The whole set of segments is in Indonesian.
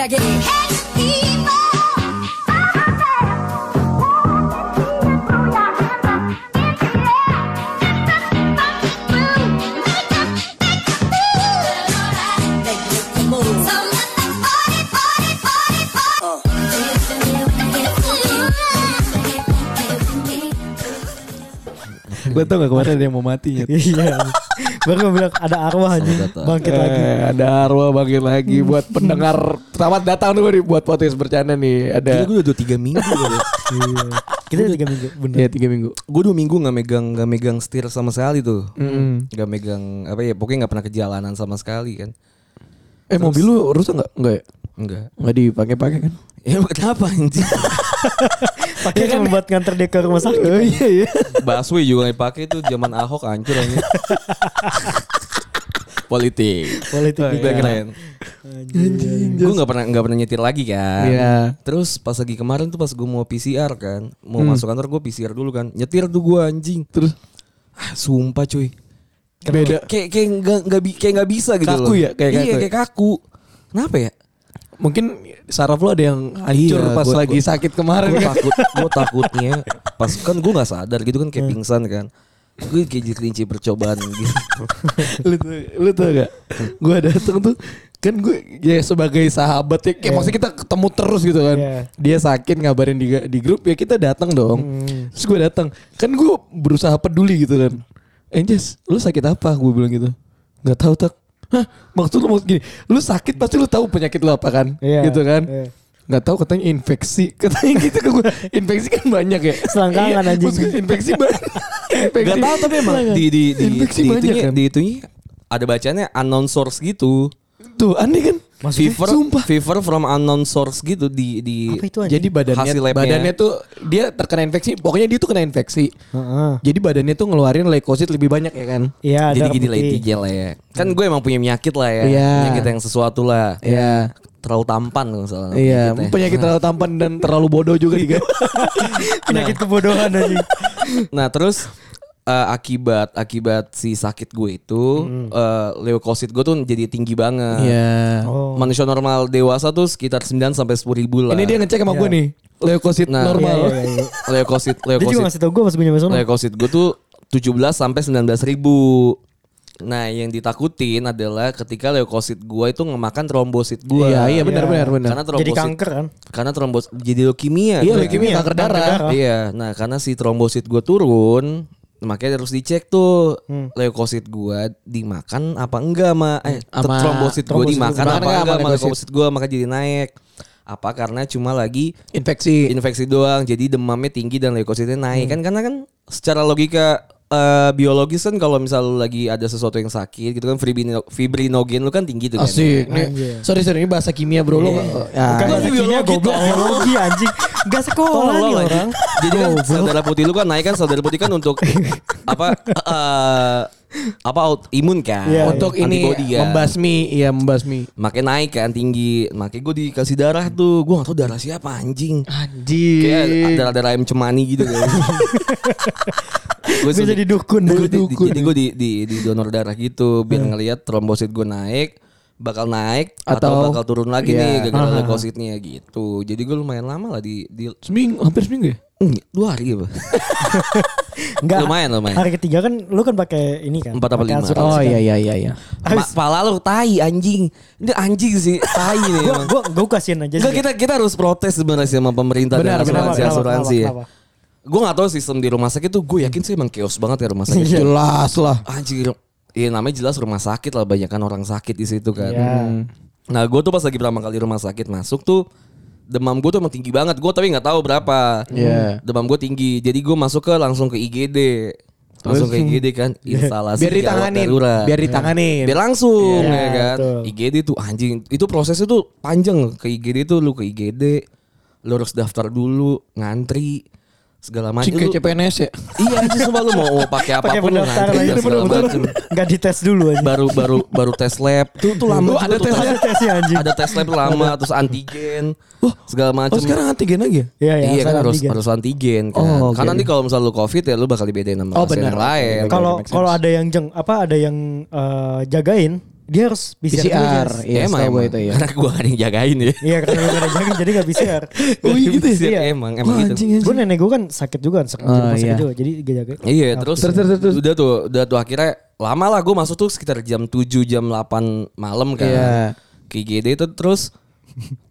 Check it. Gue tau gak kemarin ada yang mau mati ya. Iya. Baru bilang ada arwah aja bangkit lagi. Eh, ada arwah bangkit lagi buat pendengar selamat datang dulu nih buat podcast bercanda nih ada Gila gue udah tiga minggu ya. Iya. Kita tiga minggu bener. ya tiga minggu Gue dua minggu gak megang gak megang setir sama sekali tuh. Mm. Gak megang apa ya pokoknya gak pernah ke jalanan sama sekali kan. eh mobil lu rusak nggak nggak ya Enggak. nggak dipakai-pakai kan Ya kenapa anjing? Pakai cuma buat nganter dia ke rumah sakit. oh iya iya Busway juga gak dipakai tuh zaman Ahok hancur aja. Politik. Politik Udah kita. keren. Gue gak pernah nggak pernah nyetir lagi kan. Iya. Terus pas lagi kemarin tuh pas gue mau PCR kan, mau masuk kantor gue PCR dulu kan, nyetir tuh gue anjing. terus Ah, sumpah cuy. beda Kayak kayak nggak nggak kayak nggak bisa gitu Kaku loh. ya? Kayak iya kaku ya? kayak kaku. Kenapa ya? Mungkin saraf lu ada yang hancur Iya, pas gua- lagi gua- sakit kemarin Gue kan? takut, gue takutnya pas kan gue nggak sadar gitu kan kayak pingsan kan. Gue kayak kelinci percobaan gitu. lu tuh lu tuh gak gue datang tuh kan gue ya sebagai sahabat ya kayak maksudnya kita ketemu terus gitu kan. Iya. dia sakit ngabarin di di grup ya kita datang dong. Terus gue datang kan gue berusaha peduli gitu kan. Anjas lu sakit apa? Gue bilang gitu. Nggak tahu tak Hah, maksud lu maksud gini, lu sakit pasti lu tahu penyakit lu apa kan, Iya, gitu kan? iya. Nggak tahu katanya infeksi, katanya gitu ke gue. Infeksi kan banyak ya. Selangkangan, Iya, anjing. maksudnya infeksi banyak. Infeksi. Gak tau tapi emang di di di, Infeksi di, banyak itunya, kan? di itunya ada bacanya unknown source gitu. Tuh aneh kan? Fever, Sumpah. fever from unknown source gitu di di Apa itu? Jadi badannya Hasil labnya. badannya tuh dia terkena infeksi. Pokoknya dia tuh kena infeksi. Heeh. Jadi badannya tuh ngeluarin leukosit lebih banyak ya kan? Iya, jadi gini lah intinya lah ya. Kan gue emang punya penyakit lah ya. Iya. Penyakit yang sesuatu lah. Iya. Terlalu tampan kalau salah. Iya, penyakitnya. penyakit terlalu tampan dan terlalu bodoh juga juga. Penyakit kebodohan anjing. Nah terus eh, akibat akibat si sakit gue itu eh, leukosit gue tuh jadi tinggi banget. Iya. Oh. Manusia normal dewasa tuh sekitar 9 sampai 10 ribu lah. Ini dia ngecek sama gue nih. Leukosit Nah, normal. Iya, iya, iya. leukosit Dia juga leukosit ngasih tau gue pas gue nyampe sono. leukosit gue tuh 17 sampai 19 ribu. Nah, yang ditakutin adalah ketika leukosit gue itu ngemakan trombosit gue. Iya, iya benar Iya. benar benar. Karena trombosit Jadi kanker kan? Karena trombosit jadi leukemia. Iya, leukemia kanker darah. kanker darah. Iya, nah karena si trombosit gue turun, makanya harus dicek tuh Hmm. leukosit gue dimakan apa enggak ma eh Sama trombosit trombosit dimakan gua. apa Makan nggak enggak sama leukosit? gue maka jadi naik. Apa karena cuma lagi Infeksi. infeksi doang jadi demamnya tinggi dan leukositnya naik Hmm. kan karena kan secara logika eh, biologis kan kalau misal lu lagi ada sesuatu yang sakit gitu kan fibrino- fibrinogen lu kan tinggi tuh kan. Asik. Nih, Anjir. sorry sorry ini bahasa kimia bro lu. Bukan Ya. bahasa kimia biologi, goblok tolong. biologi anjing. Gak sekolah nih orang. Jadi kan sel darah putih lu kan naik kan sel darah putih kan untuk apa eh, apa autoimun kan. Iya, Untuk ini Antibody kan. membasmi, iya membasmi. Makanya naik kan tinggi. Makanya gue dikasih darah tuh. Gue gak tau darah siapa anjing. Anjir. Kayak darah-darah ayam cemani gitu kan. Suruh- jadi dukun. Gua di- di- dukun. Jadi gue di, di, di donor darah gitu. Biar ngelihat trombosit gue naik. Bakal naik atau, Atau- bakal turun lagi Iya. nih gara-gara leukositnya gitu. Jadi gue lumayan lama lah di, di Seminggu, hampir seminggu ya? Hmm, dua hari apa? Enggak. Lumayan, lumayan. Hari ketiga kan lu kan pakai ini kan. Empat apa lima? Oh kan. iya iya iya iya. Ma, pala lu tai anjing. Ini anjing sih, tai nih. Gua emang. gua gua kasihin aja Enggak kita kita harus protes sebenarnya sama pemerintah Benar, dan asuransi Kenapa, asuransi ya. kenapa, Gue gak tahu sistem di rumah sakit tuh gue yakin sih emang chaos banget ya rumah sakit. Jelas lah. Anjir. Iya namanya jelas rumah sakit lah banyak kan orang sakit di situ kan. Iya. Nah gue tuh pas lagi pertama kali rumah sakit masuk tuh demam gue tuh emang tinggi banget. Gue tapi nggak tahu berapa. Iya. Demam gue tinggi. Jadi gue masuk ke langsung ke IGD. Langsung ke IGD kan instalasi Biar ditanganin. darurat. Biar ditanganin. Biar langsung Iya, ya kan. betul. IGD tuh anjing. Itu prosesnya tuh panjang ke IGD tuh lu ke IGD lu harus daftar dulu, ngantri segala macam. Kayak Lu- CPNS ya. Iya aja semua lu mau, mau pakai Pakai apa pun lu ngantri dan segala macem. Enggak dites dulu aja. Baru baru baru tes lab. Tuh tuh lama Oh, juga ada tuh tes tesnya anjing. Ada tes lab lama terus antigen. segala macam. Oh sekarang antigen lagi ya? Iya, iya, iya kan harus antigen. harus antigen kan. Oh, Karena nanti kalau misalnya lu covid ya lu bakal dibedain sama Oh, yang lain. Kalau kalau ada yang jeng apa ada yang eh, jagain dia harus PCR, PCR. Jas. Iya, emang, gue emang. itu ya. Karena gue gak ada yang jagain ya. Iya karena gue gak ada jaga jadi gak PCR. Oh iya gitu ya? Iya. Emang, emang Wah, gitu. Gue nenek gue kan sakit juga kan sakit, Oh, sakit iya. juga jadi gak jaga. Iya terus, Terus, terus, terus. udah tuh udah tuh akhirnya lama lah gue masuk tuh sekitar jam 7 jam 8 malam kan. Iya. Ke IGD itu terus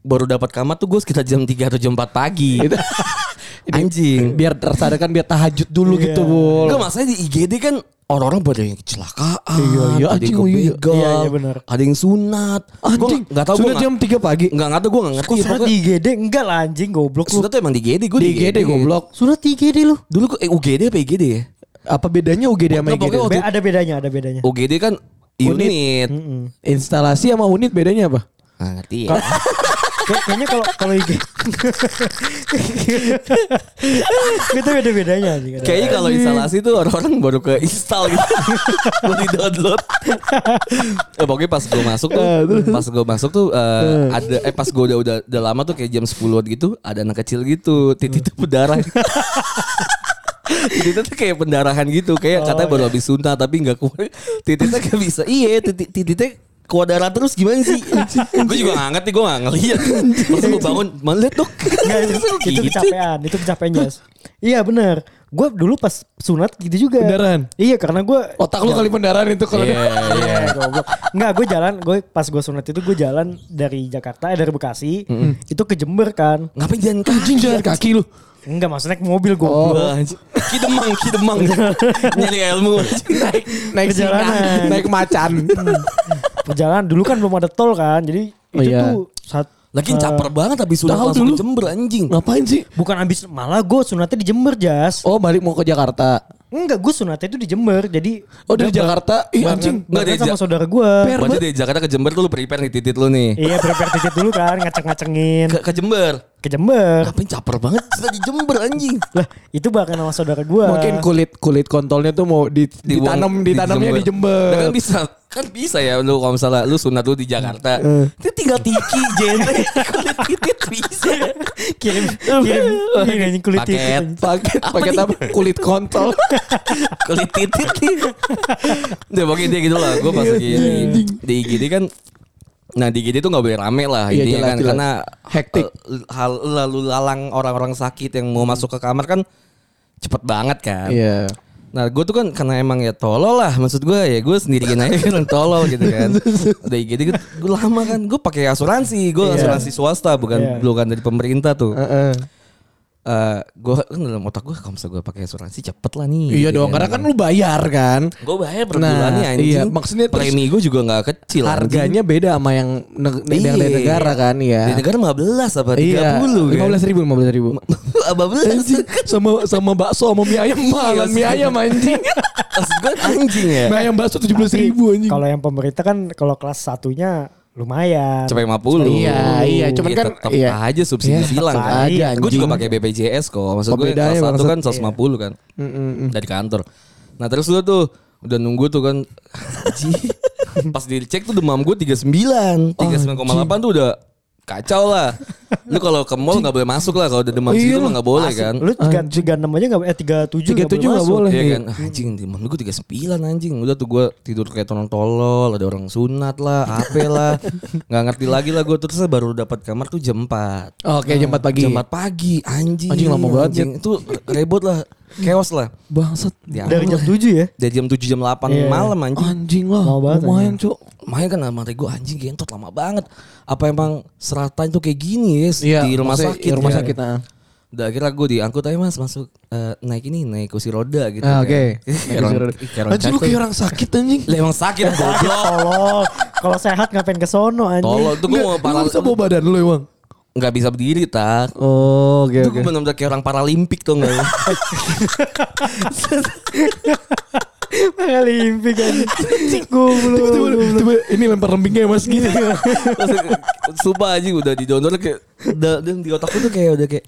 baru dapat kamar tuh gue sekitar jam 3 atau jam 4 pagi. Anjing. Biar tersadarkan biar tahajud dulu Iya. gitu, Bol. Enggak masalahnya di IGD kan orang-orang pada yang kecelakaan, Iya, iya, ada anjing, yang oh iya. kebegal, Iya, iya, benar. ada yang sunat. Anjing, Gue nggak tahu sudah gue jam 3 pagi. Enggak nggak tahu gue nggak ngerti. Kok sunat di IGD? Enggak lah anjing goblok lu. sunat tuh emang di IGD, gue Di IGD goblok. Sunat di IGD lu. Dulu gue eh, UGD apa IGD ya? Apa bedanya UGD sama IGD? Be- ada bedanya, ada bedanya. UGD kan Unit. unit. Mm-mm. Instalasi sama unit bedanya apa? Nggak ngerti ya. Kayak- Kayaknya kalau kalau IG itu beda bedanya anjing. ada. Kayaknya kalau instalasi tuh orang-orang baru ke install gitu. Baru di download. eh, pokoknya pas gue masuk tuh, pas gue masuk tuh eh, ada eh pas gue udah, udah udah lama tuh kayak jam 10 gitu, ada anak kecil gitu, titik tuh berdarah. Titiknya tuh kayak pendarahan gitu Kayak katanya baru habis sunat Tapi gak kuat Titiknya gak bisa Iya titik titiknya Keluar darah terus gimana sih Gue juga gak ngerti Gue gak ngeliat Masa gue bangun Mana liat dok Nggak, itu, itu kecapean, itu kecapean Jas. Iya benar. Gue dulu pas sunat gitu juga. Pendarahan? Iya karena gue Otak lu kali pendarahan itu kalau Iya Iya, goblok. Enggak, gue jalan, gue pas gue sunat itu gue jalan dari Jakarta, eh, dari Bekasi, itu ke Jember kan. Ngapain jalan kaki anjing jalan kaki lu. Enggak, maksudnya naik mobil gue. Anjing. Kidemang, kidemang. Nyari ilmu. naik naik singa, naik macan. Perjalanan dulu kan belum ada tol kan, jadi Oh, itu iya. tuh saat Lagi eh, caper banget habis sunat tahu langsung dulu. ke Jember anjing. Ngapain sih? Bukan abis malah gue sunatnya di Jember Jas. Oh balik mau ke Jakarta. Enggak, gue sunatnya itu di Jember. Jadi Oh dari Jakarta. Ih anjing. Nggak, bareng dari sama Ja- saudara gue. Berarti dari Jakarta ke Jember tuh lu prepare nih titit lu nih. Iya, prepare tiket dulu kan, ngaceng-ngacengin Ke, ke Jember. ke Jember. Ngapain caper banget sudah di Jember anjing. Lah, itu bareng sama saudara gue. Mungkin kulit kulit kontolnya tuh mau di, ditanam ditanamnya di Nah, Jember. kan bisa kan bisa ya lu kalau misalnya lu sunat lu di Jakarta. Itu tinggal tiki genre kulit titit bisa. kirim kirim kirim anjing kulit Paket. Paket paket apa? Kulit kontol. kulit titit. Udah pokoknya dia gitu lah. Gue pas lagi di, di IGD kan Nah di IGD tuh gak boleh rame lah Iya, intinya jelas, kan jelas. karena Hektik. eh, hal lalu lalang orang-orang sakit yang mau masuk ke kamar kan cepet banget kan. Iya. Nah gue tuh kan karena emang ya tolol lah maksud gue ya gue sendirian aja kan tolol gitu kan. Udah IGD gue lama kan gue pakai asuransi gue Iya. asuransi swasta bukan Iya. bukan dari pemerintah tuh. Heeh. Eh gue kan dalam otak gue kalau misalnya gue pakai asuransi cepet lah nih. Iya gitu dong, karena kan lu bayar kan. Gue bayar per Nah, bulannya anjing. iya, maksudnya premi gue juga gak kecil. Harganya beda sama yang neg- yang dari negara kan ya. Di negara 15 apa 30 Iya, kan. lima belas ribu, lima belas ribu. Apa Anjing, sama sama bakso sama mie ayam malah mie ayam anjing. Maksud gue anjing ya. Mie ayam bakso tujuh belas ribu anjing. Kalau yang pemerintah kan kalau kelas satunya lumayan. Cepet 50 Iya, iya, cuman kan- tetap iya. aja subsidi Iya, silang kan. aja, Gue juga pakai BPJS kok. Maksud gue kelas satu bangsat. kan 150 kan. Mm-mm. Dari kantor. Nah terus lu tuh udah nunggu tuh kan. Pas dicek tuh demam gue 39. 39,8 tuh udah kacau lah. Lu kalau ke mall gak boleh masuk lah. Kalau udah demam Iya segitu lah. mah gak boleh kan. Lu tiga tiga enam aja nggak eh tiga tujuh 37 nggak boleh. Iya Iya. kan Ah, Anjing demam gue 39 anjing Udah tuh gue tidur kayak tonong tolol Ada orang sunat lah Apa lah Gak ngerti lagi lah gue Terus baru dapat kamar tuh jam 4 Oke, jam 4 pagi. Jam 4 pagi Anjing Anjing, lama banget, anjing. Itu rebot lah Chaos lah Bangsat. Ya, Dari jam tujuh ya. Dari jam 7 jam 8 Iya. malam anjing Anjing lah. Mau banget, Lumayan, Cuk. Makanya kan sama gue anjing gentot lama banget Apa emang seratan tuh kayak gini ya Iya, Di rumah sakit di rumah ya? sakit, ah. Udah akhirnya gue diangkut aja mas masuk eh, naik ini naik kursi roda gitu. Ah, kan. oke. Kayak orang- kayak orang Anjing lu kayak orang sakit anjing. Lah emang sakit goblok. Tolong. Kalau sehat ngapain ke sono anjing. Tolol tuh gue mau Lu paral bisa bawa badan lu emang. Nggak bisa berdiri tak. Oh, oke Itu gue benar-benar kayak orang paralimpik tuh nggak? Paralimpik anjing. Goblok. Tiba-tiba ini lempar lembingnya mas gitu. Sumpah aja udah di donor kayak udah di otakku tuh kayak udah kayak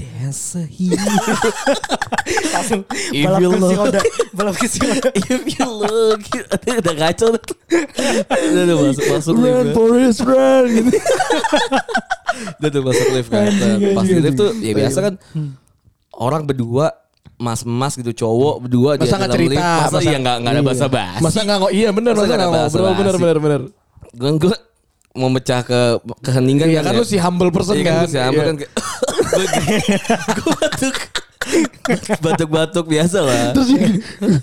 A hero. Langsung If balap you kursi look- roda. Balap kursi roda. If you look, udah kacau tuh. Udah udah masuk masuk lift. Run gua. Forrest run gitu. Udah tuh masuk lift kan. Pas di lift tuh ya biasa kan orang berdua mas-mas gitu cowok berdua Masa nggak cerita, lift. Masa, masa- iya nggak nggak ada bahasa basi. Masa nggak iya bener Masa nggak bahasa bener basi? bener bener. Gue gue mau mecah ke keheningan Iya kan ya. lu si humble person Iya kan kan. si humble Iya. kan gue batuk batuk-batuk biasa lah. Terus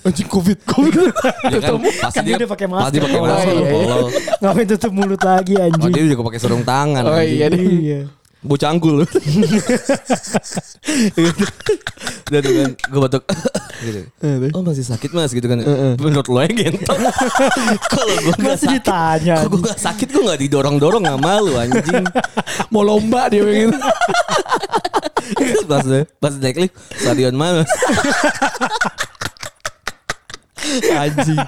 anjing covid covid. Ya kan, pasti Kan dia udah pakai masker. Pasti pakai Oh, masker. iya, iya. Ngapain tutup mulut lagi Oh anjing. dia juga pakai sarung tangan. Oh anjing. iya. Iya. Bocah anggul. Dan tuh kan gue batuk gitu. Oh masih sakit mas gitu kan. Menurut lo yang gentot. Kalau gue Masih sakit. ditanya. Kalau gue gak sakit gue gak didorong-dorong gak malu anjing. Mau lomba dia pengen. pas pas naik lift stadion mana? anjing.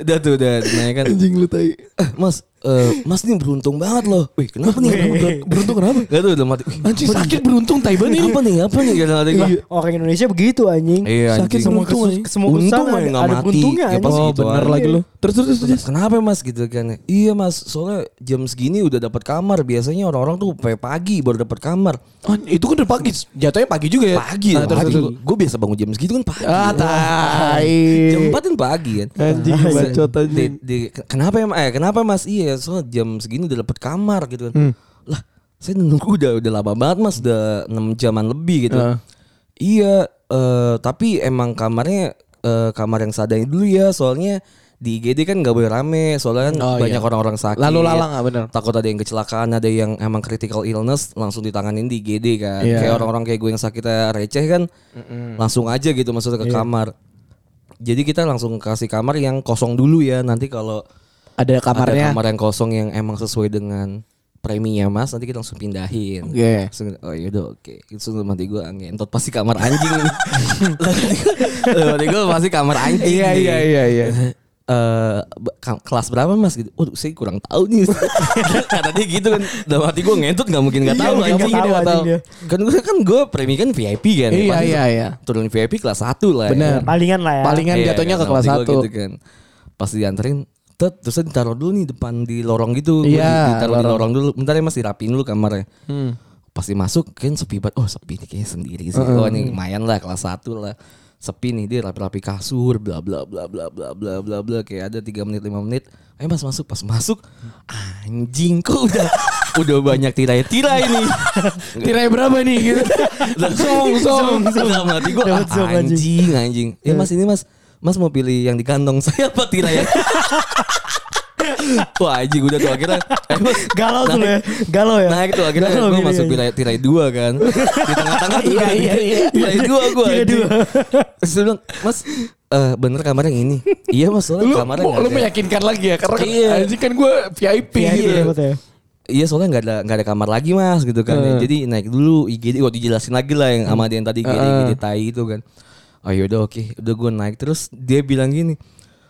Udah tuh udah naik kan. Anjing lu tai. Eh, mas, eh, mas ini beruntung banget loh. Wih kenapa nih? Wih. Beruntung kenapa? Gak tuh udah mati. Anjing sakit beruntung tai banget Apa nih? Apa nih? Gak ada Lah, Orang Indonesia begitu anjing. Iya, Sakit anjing. semua Semua Untung, kesus- semua Untung usaha aja ada, nggak ada mati. beruntungnya Ya, pas Oh gitu bener aja. lagi lu. Terus terus terus. Kenapa mas gitu kan? Iya mas, soalnya jam segini udah dapat kamar. Biasanya orang-orang tuh pagi baru dapat kamar. Oh, itu kan udah pagi. Jatuhnya pagi juga ya. Pagi, Nah, terus, pagi. terus. Gue biasa bangun jam segitu kan pagi. Ah, tai. Jam 4 kan pagi kan. Anjing bacot kenapa ya? Eh, kenapa mas? Iya, soalnya jam segini udah dapat kamar gitu kan. Hmm. Lah, saya nunggu udah udah lama banget mas, udah 6 jaman lebih gitu. Ah. Iya, eh, tapi emang kamarnya eh, kamar yang seadanya dulu ya, soalnya di IGD kan nggak boleh rame, soalnya kan Oh, banyak iya. orang-orang sakit. Lalu lalang ah bener. Takut ada yang kecelakaan, ada yang emang critical illness langsung ditanganin di IGD kan. Iya. Kayak orang-orang kayak gue yang sakitnya receh kan, langsung aja gitu maksudnya ke Iya. kamar. Jadi kita langsung kasih kamar yang kosong dulu ya. Nanti kalau Ada ada kamarnya. kamar yang kosong yang emang sesuai dengan preminya mas, nanti kita langsung pindahin. Oke. Langsung, oh yaudah oke. Itu mati gue ngentot pasti kamar anjing. Mati gue pasti kamar anjing. Iya iya iya iya. Eh, ka- kelas berapa mas gitu? Waduh saya kurang tahu nih. Kata dia gitu kan. Dalam hati gue ngentot nggak mungkin nggak Iya, tahu anjing. mungkin tahu. dia. Kan gue kan gue premi kan VIP kan. Iya Pasti iya iya. Turun VIP kelas 1 lah. ya. Bener. Palingan lah ya. Palingan Iya, jatuhnya ke kan, kelas sama gua 1. Gitu kan. Pas dianterin Tet, terus ditaruh dulu nih depan di lorong gitu. Iya, di- ditaruh di lorong. lorong dulu. Bentar ya Mas dirapiin dulu kamarnya. Hmm. Pasti masuk kan sepi banget. Oh, sepi nih kayaknya sendiri sih. Oh, ini lumayan lah kelas 1 lah. Sepi nih dia rapi-rapi kasur bla bla bla bla bla bla bla bla kayak ada 3 menit 5 menit. Ayo Mas masuk pas masuk anjing kok udah udah banyak tirai-tirai nih. Tirai berapa nih gitu. Song song Dalam hati gue anjing. anjing anjing. Ya mas ini mas Mas mau pilih yang di kantong saya apa tirai yang Wah anjing udah tuh akhirnya eh, mas, Galau tuh ya. Galau ya. Naik tuh akhirnya Galau gue masuk tirai, tirai dua kan Di tengah-tengah tuh Iya, kan. iya, iya. Tirai dua gue Tirai dua. Terus dia bilang Mas eh, bener kamar yang ini Iya mas soalnya Lu, kamarnya lu, ada. meyakinkan lagi ya karena Iya. anjing kan gue VIP Iya gitu. ya. Iya soalnya nggak ada nggak ada kamar lagi mas gitu kan. Eh. Jadi naik dulu IGD. Oh dijelasin lagi lah yang sama dia yang tadi IGD, Eh. IGD tai itu kan. Oh yaudah oke. Udah gue naik terus dia bilang gini.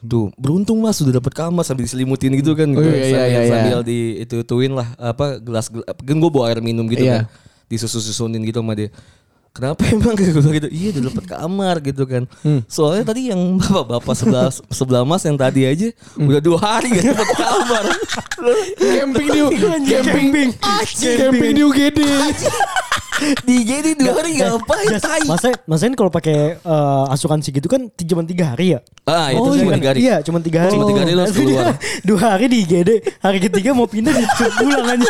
Tuh beruntung mas sudah dapat kamar sambil diselimutin gitu kan. Oh, iya, iya, sambil, iya, iya. sambil di itu ituin lah apa gelas, gelas kan gue bawa air minum gitu Iya. kan. Disusun-susunin gitu sama dia. Kenapa emang gue bilang gitu? Iya udah dapat kamar gitu kan. Hmm. Soalnya tadi yang bapak-bapak sebelah sebelah mas yang tadi aja Hmm. udah dua hari gak dapat kamar. Camping di camping camping di UGD. di IGD dua hari ngapain? Jas, Tai. Masa masain kalau pakai eh, asuransi gitu kan cuma tiga hari ya? Ah, itu Oh, cuma iya. tiga hari. Iya, cuma tiga hari. Cuma tiga hari Nanti dia keluar. Dua hari di IGD, hari ketiga mau pindah di pulang aja.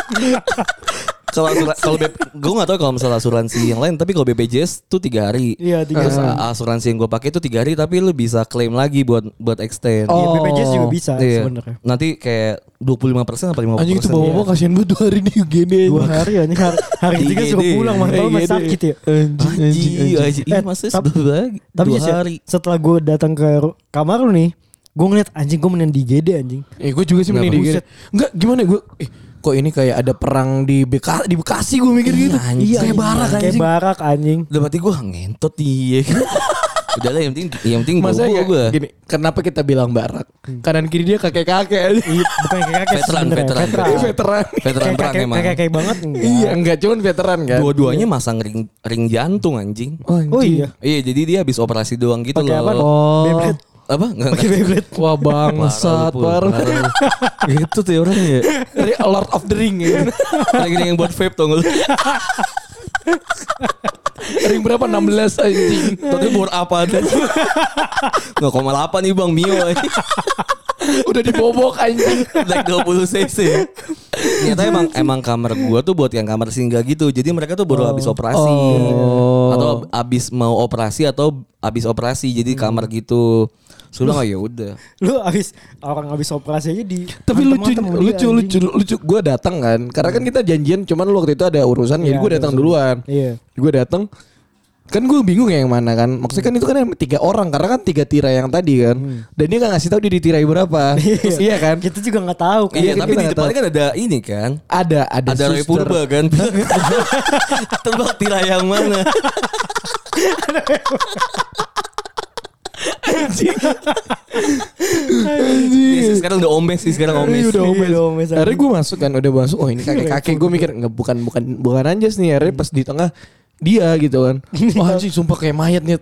Kalau asura- kalau gue gak tahu kalau misalnya asuransi yang lain, tapi kalau BPJS tuh tiga hari. Iya, tiga Terus hari. asuransi yang gue pakai itu tiga hari, tapi lu bisa klaim lagi buat buat extend. Iya, Oh. BPJS juga bisa Iya. sebenarnya. Nanti kayak 25 persen apa 50 Anjing itu bawa-bawa kasihan banget dua hari di UGD. Dua hari ya, ini hari, hari ketiga suruh pulang, mah kalau masih sakit ya. Anjing anjing Anjing. Iya, Eh, tapi-. Tapi dua Jess, ya, hari. setelah gue datang ke kamar lu nih, gue ngeliat anjing gue mending di IGD anjing. Eh gue juga sih mending di. Enggak gimana gue eh, kok ini kayak ada perang di Beka, di Bekasi gue mikir gitu. anjing. Iya, kayak barak Kayak anjing. barak anjing. Udah berarti gue ngentot dia. Udah lah yang penting yang penting Masa bobo ya, gue. gini, kenapa kita bilang barak? Kanan kiri dia kakek-kakek. Iya, bukan kayak kakek Veteran, veteran, veteran. Iya, veteran. Veteran Kayak perang kakek emang. kakek kayak banget enggak. Iya, enggak cuman veteran kan. Dua-duanya masang ring ring jantung anjing. Oh, anjing. Oh iya. Iya, jadi dia habis operasi doang gitu Pakai loh. apa? Oh. Apa? Enggak. Pakai Beyblade. Wah bangsat parah. Gitu tuh orangnya. Dari Lord of the Ring ya. Lagi yang buat vape lu? Ring berapa? 16 anjing. Tapi bor apa ada? 0,8 nih Bang Mio. Udah dibobok anjing. Black 20 cc. Ternyata emang emang kamar gua tuh buat yang kamar singgah gitu. Jadi mereka tuh baru habis operasi. Oh. Atau habis mau operasi atau habis operasi. Jadi kamar gitu. Sudah nggak ya udah. Lu abis orang abis operasi aja di Tapi lucu, dia, lucu, anjing. lucu, lucu. Gue datang kan, karena kan kita janjian, cuman lu waktu itu ada urusan, jadi Iya, gue datang duluan. Iya. Gue datang, kan gue bingung ya yang mana kan. Maksudnya kan itu kan yang tiga orang, karena kan tiga tirai yang tadi kan. Dan dia nggak ngasih tahu dia ditirai berapa. Terus iya kan? Kita juga nggak tahu kan. Iya, kita tapi di depannya tahu. kan ada ini kan. Ada, ada, Ada Roy. Purba kan. Tebak tirai yang mana? Iya sih, sekarang udah omes sih sekarang omes. Iya, udah omes. Iya, udah omes, anjing. Akhirnya gue masuk kan, udah masuk. Oh ini kakek-kakek gue mikir nggak bukan bukan bukan anjas nih. Akhirnya pas di tengah dia gitu kan. Wah anjing sumpah kayak mayat nih.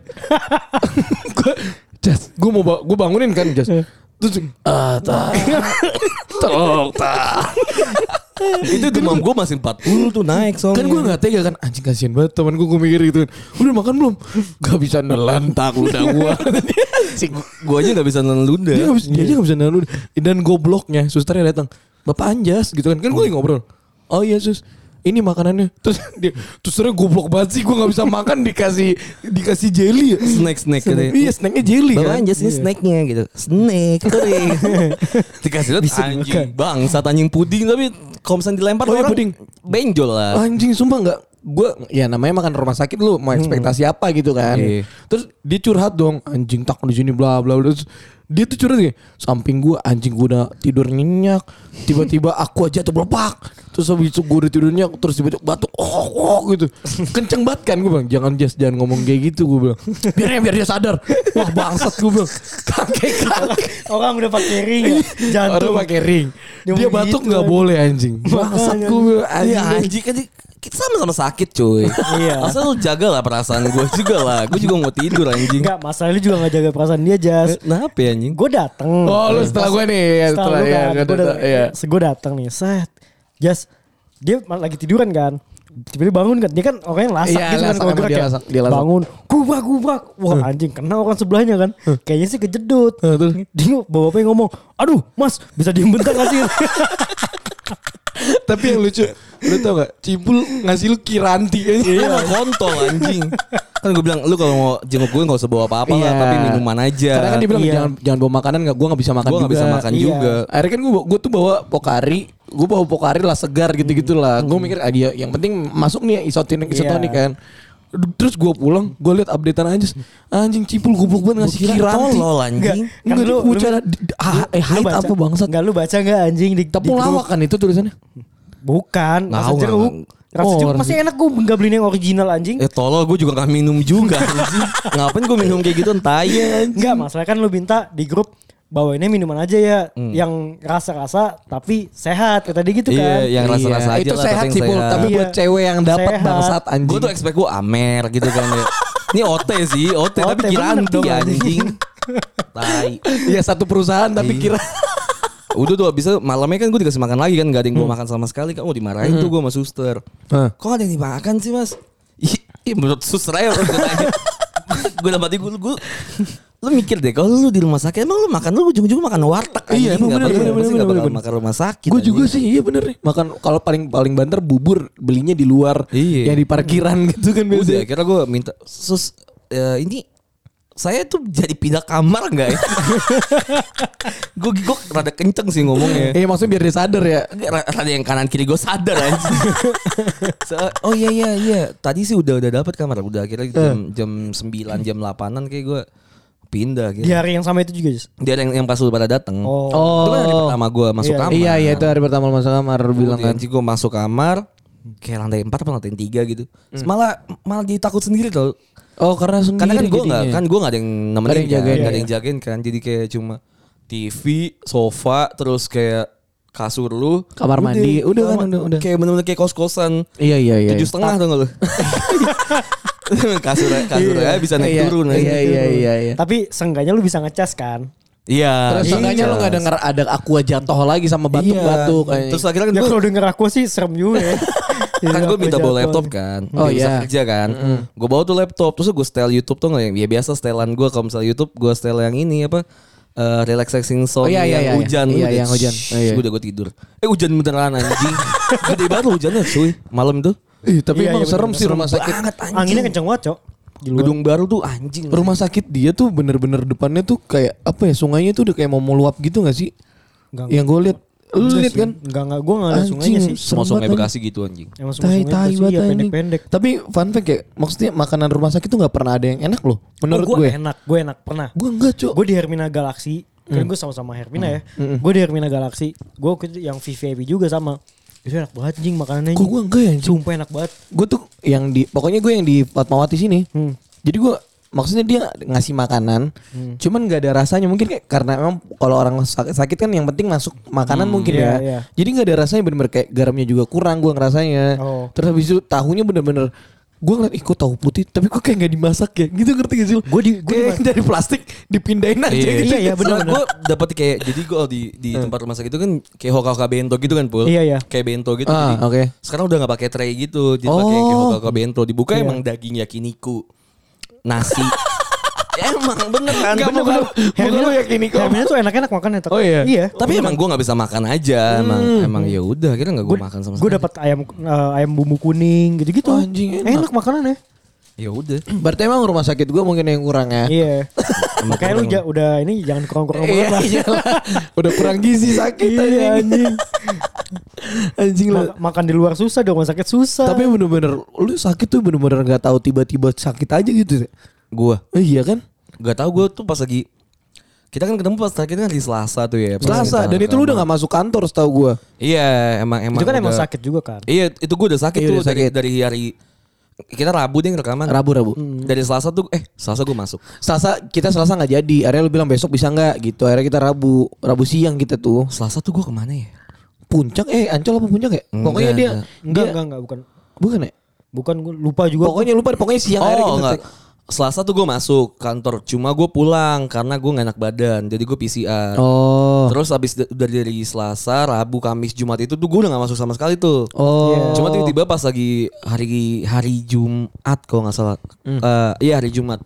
gue Jas, gue mau gue bangunin kan Jas. Terus ah tak, tolong tak. Itu demam gue masih 40 tuh naik soalnya. Kan gue gak tega kan Anjing kasihan banget temen gue Gue mikir gitu kan Udah makan belum Gak bisa nelan tak ludah gue gue aja gak bisa neluda. Dia, gak bisa, dia aja gak bisa nelan ludah Dan gobloknya Susternya datang Bapak Anjas gitu kan Kan gue lagi ngobrol Oh iya sus ini makanannya. Terus dia terus terus goblok banget sih gue nggak bisa makan dikasih dikasih jelly. Ya Snack snack gitu. iya snacknya jelly Bapak kan? aja sih snacknya gitu. Snack kering Dikasih lihat anjing. Bangsat anjing puding Tapi kalau misalnya dilempar Oh iya, orang puding. Benjol lah. Anjing sumpah nggak gue ya namanya makan rumah sakit lu mau ekspektasi apa gitu kan? Iya. terus dia curhat dong anjing tak di sini bla bla bla. Terus dia tuh curhat gini samping gue anjing gue udah tidur nyenyak tiba-tiba aku aja tuh belepak terus habis itu gue udah tidur nyenyak terus tiba-tiba batuk oh, oh gitu. Kenceng banget kan gue bilang. Jangan Jas jangan ngomong kayak gitu gue bilang. Biar biar dia sadar. Wah bangsat gue bilang. Kakek kakek Orang udah pakai ring ya. Jantung. Orang pakai ring. Dia batuk gitu, nggak anjing. boleh anjing. Bangsat gue bilang. Iya anjing anjing. kan kita sama-sama sakit cuy Iya. Asal lu jaga lah perasaan gue juga lah Gue juga mau tidur anjing Enggak, masalah lu juga gak jaga perasaan dia, Jas. Kenapa ya anjing? Gue dateng. Oh lu setelah gue nih ya, Setelah setelah lu ya, kan, gue datang, iya. gue datang nih, set. Jas, dia malah lagi tiduran kan. Tiba-tiba bangun kan, dia kan orangnya lasak Iya, gitu kan lasak, kalau emang gerak dia ya. lasak, dia lasak. Bangun, gubrak gubrak. Wah anjing, kena orang sebelahnya kan. Kayaknya sih kejedut. Terus? Dia bawa-bapaknya ngomong, aduh mas bisa diem bentar gak sih? Tapi yang lucu, lu tau gak? Cipul ngasih lu kiranti aja. Iya kontol anjing Kan gue bilang lu kalau mau jenguk gue gak usah bawa apa-apa lah Iya. Tapi minuman aja Karena kan dia bilang Iya. jangan jangan bawa makanan gak, gue gak bisa makan Gue juga. gak bisa makan Iya. juga Akhirnya kan gue gue tuh bawa pokari, gue bawa pokari lah segar gitu-gitu lah. Gue mikir ah, dia yang penting masuk nih isotonik isotonik kan. Terus gue pulang, gue liat updatean aja anjing cipul goblok banget ngasih Kira kiranti. tolol anjing Kan Enggak lu- lu lu- ah, eh Lu haid baca- apa bangsat? Enggak lu baca gak anjing di, Tepung lawak kan itu tulisannya. Bukan, rasa jeruk. Rasa Oh, jeruk masih enak gue nggak beliin yang original anjing. Eh tolol gue juga gak minum juga anjing Ngapain gue minum kayak gitu entah ya anjing Enggak, masalah kan lu minta di grup bawainnya minuman aja ya yang rasa-rasa tapi sehat kata dia gitu kan. Iya yang rasa-rasa aja itu lah sehat tapi sih sehat. tapi buat Iya. cewek yang dapat bangsat anjing. Gue tuh expect gue amer gitu kan ya Ini OT sih OT, tapi OT, bener kiranti anjing Tai Iya satu perusahaan tapi Iya. kira Udah tuh abis itu malamnya kan gue dikasih makan lagi kan Gak ada yang gue makan sama sekali kan Oh dimarahin tuh gue sama suster. Hah. Kok ada yang dimakan sih mas? Ih, menurut suster aja Gue dapat gue, gue Lu mikir deh kalau lu di rumah sakit Emang lu makan lu ujung-ujung makan warteg Iya, emang bener, bener, bener, bakal bener. makan rumah sakit Gue juga sih iya bener. Nih Makan kalau paling paling banter bubur belinya di luar Iya. Yang di parkiran gitu kan Udah biasanya. akhirnya gue minta Sus ya, ini saya tuh jadi pindah kamar nggak ya? gue gue rada kenceng sih ngomongnya. Eh maksudnya biar dia sadar ya Ra- Rada yang kanan kiri gue sadar aja. So- oh iya iya iya. Tadi sih udah udah dapat kamar. Udah akhirnya jam jam 9 jam 8-an kayak gue pindah Di gitu. hari yang sama itu juga, Jis. Dia yang yang pas lu pada datang. Oh. Itu kan hari pertama gue masuk Iya. kamar. Iya iya itu hari pertama lu masuk kamar bilang kan Nanti gue masuk kamar kayak lantai 4 apa lantai 3 gitu. Hmm. Malah malah jadi takut sendiri tau. Oh karena sendiri Karena kan gue nggak jadinya. kan gue nggak ada yang nemenin Nggak ada yang kan, jagain, ada iya. yang jagain kan. Jadi kayak cuma TV, sofa, terus kayak kasur lu, Kamar mandi, udah kan, udah, udah. Kayak bener-bener kayak kos kosan. Iya iya iya Tujuh setengah tuh nggak lu? kasur kasur Iya. bisa naik Iya, turun. Iya aja. iya iya iya Tapi seenggaknya lu bisa ngecas kan? Iya. Terus seenggaknya lo gak denger ada aqua jatuh lagi sama batuk-batuk. Iya. kayak- Terus akhirnya kan Ya gue kalau denger aku sih serem juga ya. kan gue minta bawa laptop kan. Oh, Dia bisa iya. kerja kan. Gue bawa tuh laptop terus gue setel YouTube tuh nggak yang ya biasa setelan gue kalau misalnya YouTube gue setel yang ini apa eh, relaxing song Oh, iya, iya, yang iya, hujan iya. Iya, Udah, yang hujan. shh, Oh, iya. udah gue tidur. Eh hujan beneran anjing. Gede banget hujannya cuy malam itu. Ih, tapi Iya, emang iya, serem sih rumah sakit. Banget anjing. Anginnya kenceng banget, Cok. Di luar. Gedung baru tuh anjing. Rumah sakit dia tuh bener-bener depannya tuh kayak apa ya sungainya tuh udah kayak mau meluap gitu gak sih? Enggak, Yang gue lihat, lu lihat kan? Enggak, enggak. Gue enggak ada sungainya sih. semua sungai banget, Bekasi gitu anjing. Emang semua Tai sungai Bekasi ya anjing. pendek-pendek. Tapi fun fact ya, maksudnya makanan rumah sakit tuh nggak pernah ada yang enak loh. Menurut oh, gue. gue enak, gue enak pernah. Gue enggak, Cok. Gue di Hermina Galaxy, kan gue sama-sama Hermina ya. Gue di Hermina Galaxy, gue yang VVIP juga sama. Itu enak banget anjing makanannya. Kok gue enggak ya anjing? Sumpah enak banget. Gue tuh yang di pokoknya gue yang di Fatmawati sini. Hmm. Jadi gue maksudnya dia ngasih makanan, cuman nggak ada rasanya mungkin kayak karena emang kalau orang sakit, sakit kan yang penting masuk makanan mungkin iya, ya. iya. Jadi nggak ada rasanya bener-bener kayak garamnya juga kurang gue ngerasanya. Oh. Terus habis itu tahunya bener-bener gue ngeliat kok tahu putih tapi kok kayak nggak dimasak ya gitu ngerti gak sih? Gua di- di- dari plastik dipindahin aja Iya, gitu. iya, iya, bener. Gue dapet kayak jadi gue di di tempat rumah sakit itu kan kayak hoka-hoka bento gitu kan pul. Iya, iya. Kayak bento gitu. Ah, jadi oke. Sekarang udah nggak pakai tray gitu, jadi pakai kayak Oh. hoka-hoka bento. Dibuka Iya. emang daging yakiniku, nasi. emang bener kan? Enggak Bener mau kan? gue lu yakin kok. Hermina tuh enak-enak makannya. Tok. Oh, iya? Iya. Tapi emang gue nggak bisa makan aja, emang emang ya udah, kira nggak gue makan sama Gue sekali. dapat ayam eh, ayam bumbu kuning gitu-gitu. Oh, anjing, enak. enak makanannya. Ya udah. Berarti emang rumah sakit gue mungkin yang kurang ya. Iya. Makanya lu ja- udah ini jangan kurang-kurang banget Iya, lah. iyalah. Udah kurang gizi sakit Iya, anjing. anjing lah. Ma- makan di luar susah, di rumah sakit susah. Tapi bener-bener lu sakit tuh bener-bener nggak tahu tiba-tiba sakit aja gitu. Gue Eh, iya kan? nggak tahu gue tuh pas lagi kita kan ketemu pas sakit kan di Selasa tuh ya. Selasa dan itu lu udah nggak masuk kantor setahu gua. Iya, emang emang. itu kan emang udah- sakit juga kan. Iya, itu gue udah sakit Iya, tuh udah dari sakit. dari hari kita Rabu deh rekaman. Rabu-rabu. Dari Selasa tuh eh Selasa gue masuk. Selasa kita Selasa nggak jadi. Akhirnya lu bilang besok bisa nggak gitu. Akhirnya kita Rabu Rabu siang kita tuh. Selasa tuh gue ke mana ya? Puncak eh Ancol apa puncak ya? Enggak, Pokoknya dia enggak. Enggak, dia- enggak, enggak, bukan. bukan ya? Bukan gue lupa juga. Pokoknya lupa pokoknya siang akhirnya Oh kita enggak. Selasa tuh gue masuk kantor, cuma gue pulang karena gue gak enak badan, jadi gue PCR. Oh. Terus abis da- dari, dari Selasa, Rabu, Kamis, Jumat itu tuh gue udah gak masuk sama sekali tuh. Oh. Iya. Cuma tiba-tiba pas lagi hari hari Jumat kalau nggak salah, Eh, iya hari Jumat.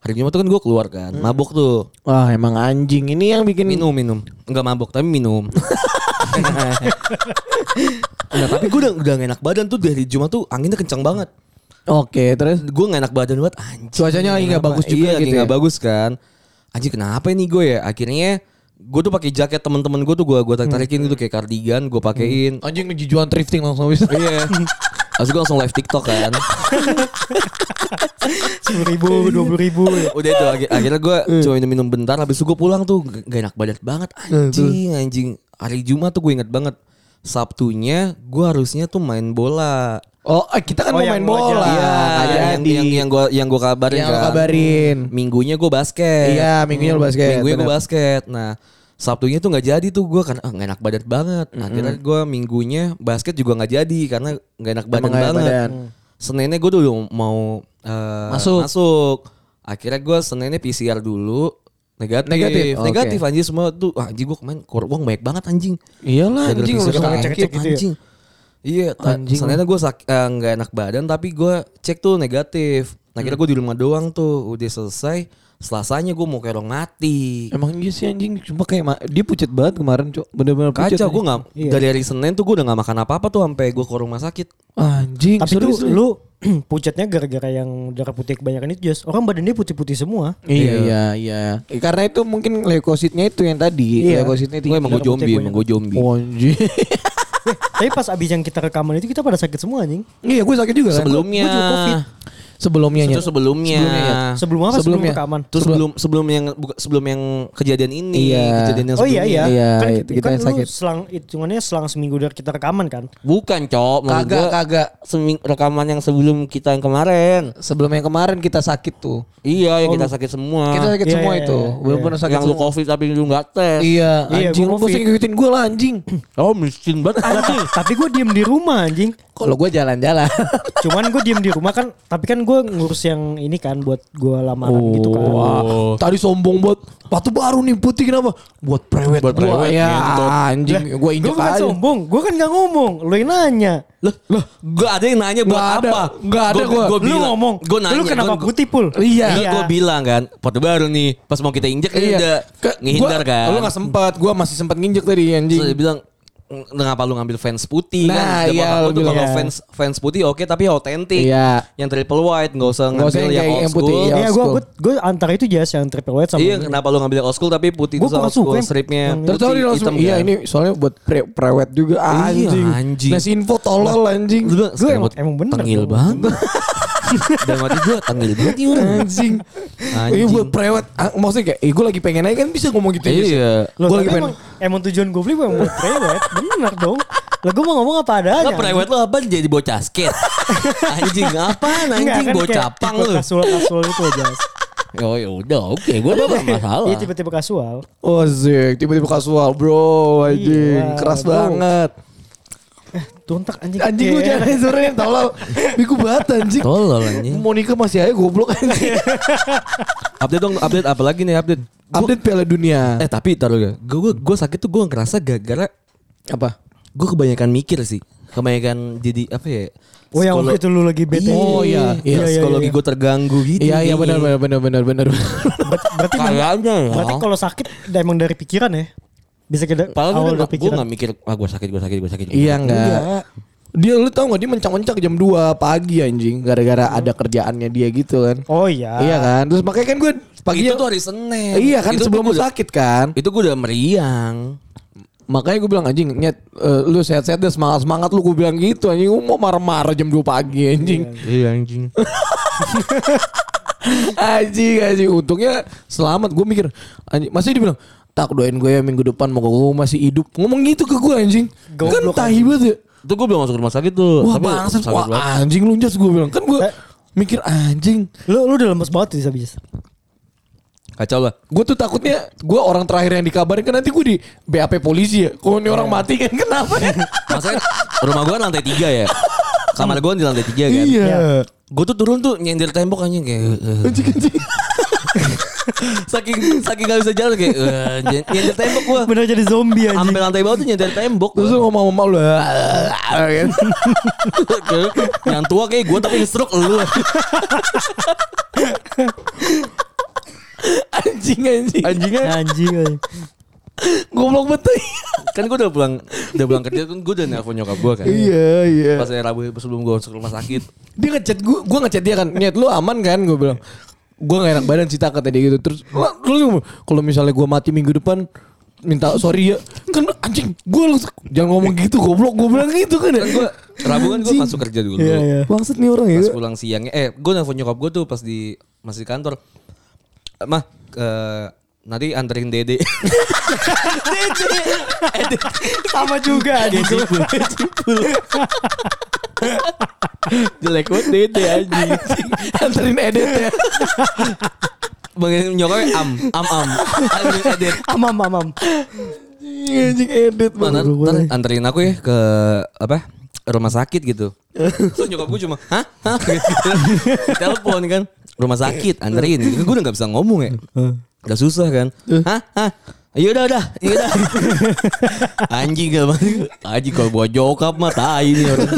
Hari Jumat tuh kan gue keluar kan, mabok tuh. Wah emang anjing ini yang bikin minum minum nggak mabok tapi minum nah tapi gue udah udah gak enak badan tuh dari Jumat tuh anginnya kencang banget Oke terus? Gue gak enak badan banget anjing. Cuacanya lagi kenapa? bagus juga iya, lagi gitu nggak ya? bagus kan. Anjing kenapa ini gue ya? Akhirnya gue tuh pakai jaket temen-temen gue tuh gue gue tarik tarikin gitu kayak kardigan gue pakein. Anjing ngejujuan thrifting langsung bisa. iya. Terus gue langsung live TikTok kan. Sepuluh ribu, dua puluh ribu. ya. Udah itu akhir- akhirnya gue cuma minum-minum bentar Habis itu gue pulang tuh Gak enak badan banget Anjing anjing. Hari Jumat tuh gue inget banget Sabtunya gue harusnya tuh main bola Oh eh, kita kan Oh, mau main bola. Iya, Nggak yang, yang yang gue yang gue kabarin Yang kan. kabarin. Minggunya gue basket. Iya, minggunya lu basket, Minggunya gue basket. Nah, Sabtunya tuh nggak jadi tuh gue kan ah, nggak enak badan banget. Nah, Akhirnya gue minggunya basket juga nggak jadi karena nggak enak badan enak banget. badan. Seninnya gue dulu mau eh, Masuk. masuk. Akhirnya gue Seninnya PCR dulu negatif. Negatif, oke. Negatif anjing semua tuh. Wah, anjing gue kemarin keluar uang banyak banget anjing. Iyalah anjing sakit, ngecek-ngecek gitu ya? anjing. Iya, Anjing. Seninnya gue sak- eh, nggak enak badan tapi gue cek tuh negatif. Nah kira gue di rumah doang tuh udah selesai. Selasanya gue mau kayak orang mati. Emang iya sih anjing cuma kayak ma- dia pucet banget kemarin, Cok. Bener-bener pucet. Kacau gue nggak Iya. dari hari Senin tuh gue udah nggak makan apa-apa tuh sampai gue ke rumah sakit. Anjing, Tapi serius tuh lu pucatnya gara-gara yang darah putih kebanyakan itu just orang badannya putih-putih semua. Iya iya iya. Eh, Karena itu mungkin leukositnya itu yang tadi. Iya. Leukositnya Gue emang gue zombie, emang gue zombie. Oh, anjing. Eh, tapi pas abis yang kita rekaman itu kita pada sakit semua anjing. Iya, gue sakit juga kan. Sebelumnya. Gua juga Covid. Sebelumnya Itu Nya. sebelumnya. Sebelumnya, ya. Sebelum apa? Sebelum Sebelumnya. rekaman. Terus sebelum sebelum yang sebelum yang kejadian ini, Iya. kejadian yang Oh iya sebelumnya. iya. Iya, kan, itu kita kan yang lu sakit. selang hitungannya selang seminggu dari kita rekaman kan. Bukan, Cok. Kagak, gua kagak. seming- rekaman yang sebelum kita yang kemarin. Sebelum yang kemarin kita sakit tuh. Iya, yang Oh, kita sakit semua. Kita sakit Iya, semua iya, itu. iya. Belum pernah sakit yang lu semua. covid tapi lu nggak tes. Iya, Iya, anjing lu mesti Covid. ngikutin gue lah anjing. Oh miskin banget anjing. tapi gue diem di rumah anjing. Kalau gue jalan-jalan. Cuman gue diem di rumah kan, tapi kan gue ngurus yang ini kan buat gue lamaran gitu kan. Wah, tadi sombong buat batu baru nih putih kenapa? Buat prewed Buat gua. prewed, ya ngentot. anjing gue Gue injek bukan aja. sombong, gue kan gak ngomong, lu yang nanya. Loh, loh, gue ada yang nanya buat ada. apa? Nggak ada gua. Gue Lu ngomong, gue nanya. lu kenapa gua- putih pul? Iya. Iya, gue bilang kan, foto baru nih. Pas mau kita injek kan udah Ke- ngehindar gua- kan. Lu gak sempat, gue masih sempat nginjek tadi anjing. Terus dia bilang, "Ng- ngapa lu ngambil fans putih Nah, kan? iya, Aku lu tuh kalau Iya. fans fans putih oke tapi autentik. Iya. Yang triple white nggak usah Nggak usah ngambil yang yang, old yang putih, school. iya. Iya, gue school. gue gue antara itu jas yang triple white sama. Iya, ini. kenapa lu ngambil yang old school tapi putih Gua itu suka school stripnya Terus langsung, hitam iya kan? ini soalnya buat pre prewed juga Iya, anjing. anjing. Ngasih info tolol anjing. Gua emang- "Serabut emang bener Tengil dong." banget. Dan mati gue tengil banget nih orang. Anjing. Anjing. Ini buat prewed. Ah, Maksudnya kayak, eh gue lagi pengen aja kan bisa ngomong gitu. aja sih. Iya. Tapi lagi pengen- emang, emang tujuan gue beli emang buat prewed, bener dong. Lah gue mau ngomong apa adanya. Lo prewed lo apa jadi bocah skate? anjing apaan Enggak, anjing kan bocah pang tipe lu. Kasual-kasual itu jas. Oh ya udah oke gue udah gak masalah. Iya tipe-tipe kasual. Oh zik, tiba-tiba kasual bro, anjing, Iya, keras bro. banget. Tuntak anjing. Anjing lu Kayak- jangan sore tolol. Biku banget anjing. Tolol anjing. Monica masih aja goblok anjing. Update dong, update apa lagi nih update? Gua- Update Piala Dunia. eh tapi taruh ya, gue gue sakit tuh gue ngerasa gara-gara apa? gue kebanyakan mikir sih, kebanyakan jadi apa ya? Oh yang waktu itu lu lagi bete. Oh, iya. iya, iya, psikologi iya. gue terganggu gitu. Iya iya benar benar benar benar benar. Berarti, berarti, Kayaknya ya. berarti kalau sakit emang dari pikiran ya? Bisa kita Padahal gue awal udah gue gak mikir, ah gue sakit, gue sakit, gue sakit. Iya enggak. Dia lu tau gak dia mencak-mencak jam 2 pagi anjing gara-gara ada kerjaannya dia gitu kan. Oh iya. Iya kan? Terus makanya kan gue pagi Itu tuh hari Senin. Iya kan Itu sebelum lu udah- sakit kan. Itu gue udah meriang. Makanya gue bilang anjing nyet eh, lu sehat-sehat deh semangat semangat lu gue bilang gitu anjing lu mau marah-marah jam 2 pagi anjing. Iya anjing. anjing anjing untungnya selamat gue mikir anjing masih dia bilang tak doain gue ya minggu depan mau gue masih hidup ngomong gitu ke gue anjing kan Goblok, tahi banget ya Itu gue belum masuk rumah sakit tuh. wah Tapi bangsat sakit wah banget. anjing lu jas gue bilang kan gue Eh. mikir anjing Lu lu udah lemes banget bisa bisa. Kacau lah. gue tuh takutnya gue orang terakhir yang dikabarin kan nanti gue di BAP polisi ya kalau ini orang mati kan kenapa ya Maksudnya rumah gue lantai tiga ya. Kamar gue di lantai tiga kan. iya Gue tuh turun tuh nyender tembok anjing kayak. anjing anjing saking saking gak bisa jalan kayak eh, nyen- nyender tembok gue. Bener jadi zombie anjing. Sampai lantai bawah tuh nyender tembok. terus lu ngomong ngomong lu kan yang tua kayak gue tapi stroke lu. anjing anjing Anjingnya. Anjing anjing. goblok betul kan gue udah pulang udah pulang kerja kan gue udah nelfon nyokap gue kan. iya iya Pas hari Rabu sebelum gue masuk rumah sakit. dia ngechat gue gue ngechat dia kan niat lu aman kan gue bilang gue gak enak badan sih kata dia gitu terus "Lah, terus gua, kalau misalnya gue mati minggu depan minta sorry ya kan anjing gue langsung jangan ngomong gitu goblok gue bilang gitu kan ya Kan gue Rabu kan gue masuk kerja dulu. Iya iya. bangsat nih orang ya Pas pulang siangnya eh gue nelfon nyokap gue tuh pas di masih di kantor. Eh, Mah eh, nanti anterin Dede. Sama juga anjing. Jelek banget Dede anjing. anterin edit ya Bang nyokapnya am am am. Anterin Dede. Amam amam. anjing edit Mana anterin aku ya ke apa rumah sakit gitu. Terus nyokap gue cuma hah hah gitu. Telepon kan rumah sakit anterin. Gue udah nggak bisa ngomong ya. Udah susah kan. Hah hah. Iya udah udah, iya udah. Anjing gak banget. Anjing kalau bawa jokap mah tai nih orang.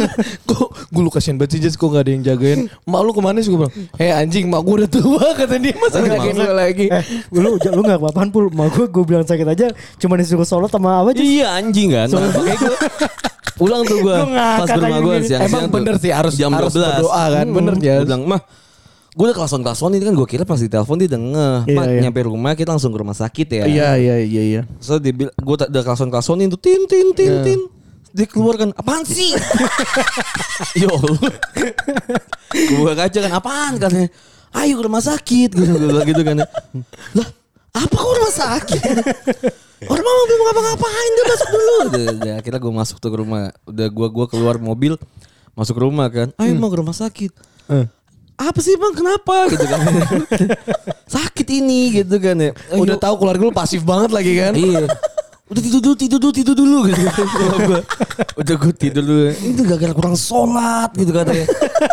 kok gue lu kasihan banget sih Jas kok gak ada yang jagain mak lu ke mana sih gue bilang eh anjing mak gue udah tua kata dia masa Enggak, jagain gue lagi Eh, lu lu gak apa-apaan pul. Ma gue gue bilang sakit aja. Cuma disuruh sholat sama apa aja. Iya anjing kan. Nah, pulang tuh gue Lu pas ke rumah gue siang-siang Emang bener sih, harus- jam harus 12. berdoa kan, bener, Jas. Gue bilang mah gue udah kelason kelason ini kan gue kira pas di telepon dia ngeh. Iya, Mak, iya. nyampe rumah kita langsung ke rumah sakit ya. Iya iya iya iya. So dia bilang gue udah kelason kelasonin tuh tin tin tin Iya. tin. Dia keluarkan apaan sih? Yo gue kaca kan apaan? Katanya ayo ke rumah sakit bilang gitu kan lah apa kok rumah sakit? Orang mama belum ngapa-ngapain dia masuk dulu. Udah, udah, akhirnya gue masuk tuh ke rumah. Udah gue gua keluar mobil masuk ke rumah kan. Ayo mau ke rumah sakit. Eh. Apa sih bang? Kenapa? Gitu kan. Sakit ini gitu kan ya. Ayo. udah tahu keluarga lu pasif banget lagi kan? Iya. Udah tidur dulu tidur dulu tidur dulu gitu. Gua. udah gue tidur dulu. Itu gara-gara kurang sholat gitu katanya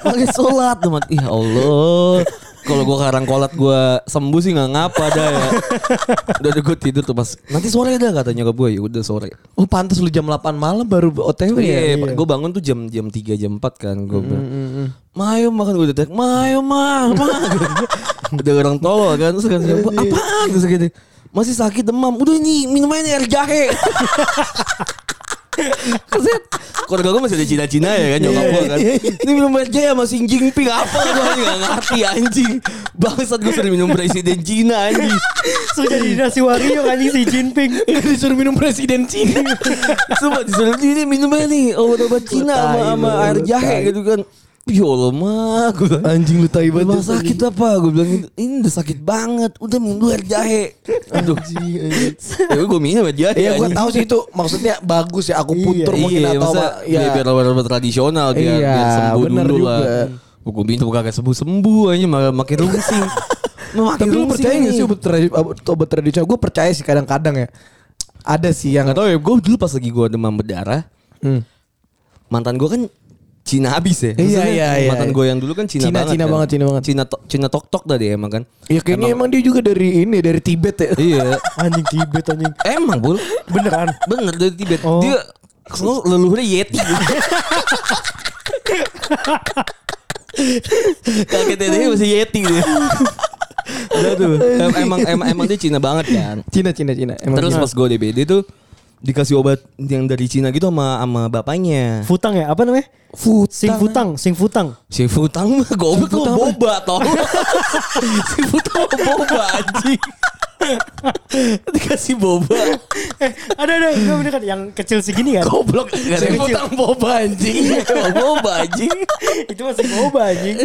pakai sholat tuh ya Allah kalau gue karang kolat gue sembuh sih nggak ngapa dah ya udah udah gue tidur tuh pas nanti sore dah katanya ke gue ya udah sore Oh pantas lu jam 8 malam baru OTW ya? Iya, gue bangun tuh jam jam 3 jam 4 kan gue bilang. Mayo makan gue udah teriak, Mayo mah, mah. udah orang tolol kan terus kan siapa apaan terus gitu. Masih sakit demam. Udah ini minum aja air jahe. Keset. Keluarga gue masih ada Cina-Cina ya kan nyokap gue kan. Ini minum sama Xi Jinping apa gue gak ngerti anjing. Bangsat gue sering minum presiden Cina anjing. So jadi dinasti wario anjing si Jinping. Disuruh minum presiden Cina. Coba disuruh ini minum aja nih obat-obat Cina sama, air jahe gitu kan. Ya Allah mah gue bilang, Anjing lu tai banget. Emang sakit apa? Gue bilang gitu, ini udah sakit banget. Udah minum air jahe. Aduh. ya gue minum air jahe. Iya gue tahu sih itu maksudnya bagus ya aku putur Iya, mungkin atau masa, ya. Ya. biar obat-obat tradisional biar, Iya, biar sembuh bener dulu juga. lah. Gue minum kagak sembuh-sembuh aja makin rungsing. Makin Tapi lu percaya gak sih? Obat tradisional gue percaya sih kadang-kadang ya. Ada sih yang Gak tau ya, gue dulu pas lagi gue demam berdarah, Hmm. mantan gue kan Cina abis ya. Iya, iya, iya. Mantan gue yang dulu kan Cina, Cina, banget. Cina kan. banget, Cina banget. Cina, to- Cina tok tok tadi emang kan. Ya kayaknya emang, dia juga dari ini dari Tibet ya. Iya. Anjing Tibet anjing. emang bul. Beneran. Bener dari Tibet. Oh. Dia leluhurnya Yeti. Kakek tetenya masih Yeti dia. Udah tuh. Em- Emang, emang emang dia Cina banget kan. Cina Cina Cina. Emang Terus Cina. pas gue DBD tuh dikasih obat yang dari Cina gitu sama sama bapaknya. Futang ya? Apa namanya? Futang. Sing Futang, Sing Futang. Si Futang mah goblok tuh boba toh. si Futang boba anjing. Dikasih boba. Eh, ada ada enggak bener kan yang kecil segini kan? goblok. Gak ada yang boba anjing. Iya, boba anjing. Itu masih boba anjing.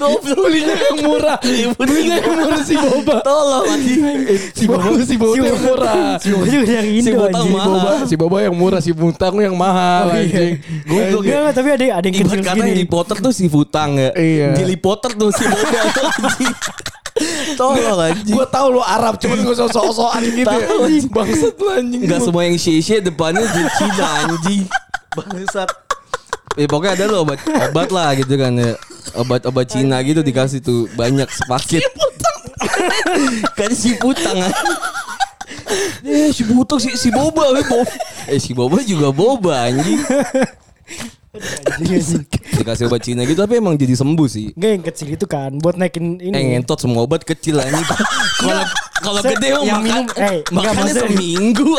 Goblok belinya yang murah. Belinya yang murah si boba. Tolong anjing. Si boba si boba yang murah. Si boba juga Si Indo mahal. Boba si boba yang murah si butang yang mahal Oh, iya. anjing. Goblok ya. tapi ada ada yang kecil kata. Harry Potter tuh si Futang ya. Iya. Gilly Potter tuh si boba tuh anjing. Tolong anjing. Gue tau lo Arab cuman gue sok-sokan gitu. Tahu, anjing. Bangsat lu anjing. Enggak semua yang sheshe depannya di Cina anjing. Bangsat. Ya pokoknya ada lo obat obat lah gitu kan ya. Obat-obat Cina gitu dikasih tuh banyak sepaket. kan si putang anjing. Eh si putang si si boba we boba. Eh si boba juga boba anjing. Dikasih obat Cina gitu tapi emang jadi sembuh sih. Enggak yang kecil itu kan buat naikin ini. Eh ngentot semua obat kecil anjing. Kalau kalau Se- gede mah yang makan minum, eh, enggak, makannya maksudnya- seminggu.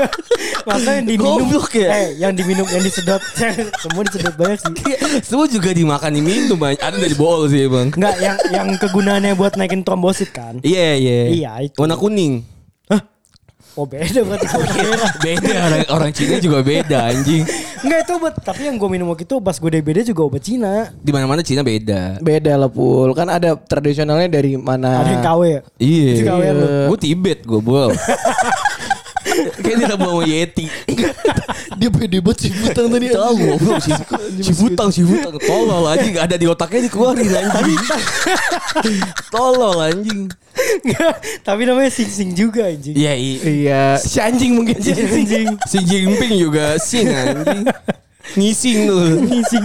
Masa yang diminum Goblok ya? Eh, yang diminum yang disedot semua disedot banyak sih. Semua juga dimakan diminum banyak. Ada dari bool sih bang. Enggak, yang yang kegunaannya buat naikin trombosit kan. Iya iya. Iya, itu. Warna kuning. Oh beda berarti merah. Beda orang orang Cina juga beda anjing. Enggak itu obat, tapi yang gue minum waktu itu pas gue DBD juga obat Cina. Di mana mana Cina beda. Beda lah pul. Kan ada tradisionalnya dari mana. Ada yang KW ya. Iya. Lu. Gue Tibet gue bol. Kayaknya dia mau Yeti. Dia pede banget si Butang tadi. Tahu goblok si si Butang si Butang tolol anjing ada di otaknya dikeluarin anjing. tolol anjing. Tapi namanya Sing Sing juga anjing. Iya iya. Si anjing mungkin si anjing. Si Jinping juga sing anjing. Ngising tuh. Sing.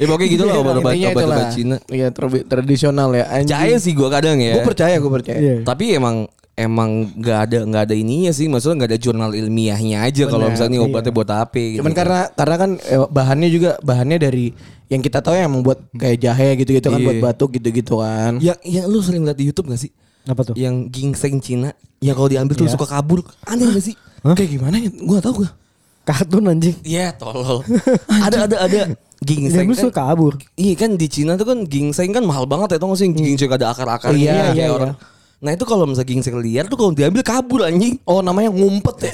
Ya pokoknya gitu lah obat-obat obat-obat Cina. Iya tradisional ya. Anjing. Percaya sih gue kadang ya. Gue percaya, gue percaya. Iya. Tapi emang emang nggak ada nggak ada ininya sih maksudnya nggak ada jurnal ilmiahnya aja kalau misalnya iya. obatnya buat apa gitu. Cuman karena karena kan eh, bahannya juga bahannya dari yang kita tahu yang membuat kayak jahe gitu-gitu kan Iya. buat batuk gitu-gitu kan. yang yang lu sering lihat di YouTube gak sih? Apa tuh? Yang ginseng Cina yang kalau diambil tuh Iya. suka kabur. Aneh gak sih? Kayak gimana ya? Gue gak tahu gue. Kartun anjing. Iya, tolol. ada ada ada ginseng Dia kan. suka kabur. Iya kan di Cina tuh kan ginseng kan mahal banget ya tau gak sih ginseng ada akar-akarnya Iya, kayak iya, orang. Nah itu kalau misalnya ginseng liar tuh kalau diambil kabur anjing. Oh namanya ngumpet ya.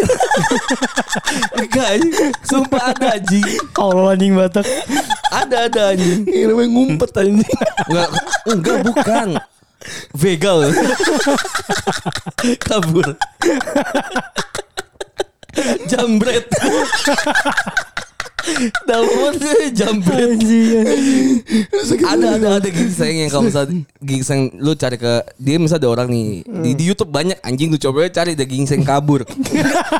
Enggak anjing. Sumpah ada anjing. Kalau anjing Batak. Ada ada anjing. Ini namanya ngumpet anjing. Enggak, enggak bukan. Vegal. Kabur. Dalam jambret. Anjing. ada ada ada gingseng yang kalau misalnya gingseng lu cari ke dia misalnya ada orang nih di, di YouTube banyak anjing lu coba cari ada gingseng kabur.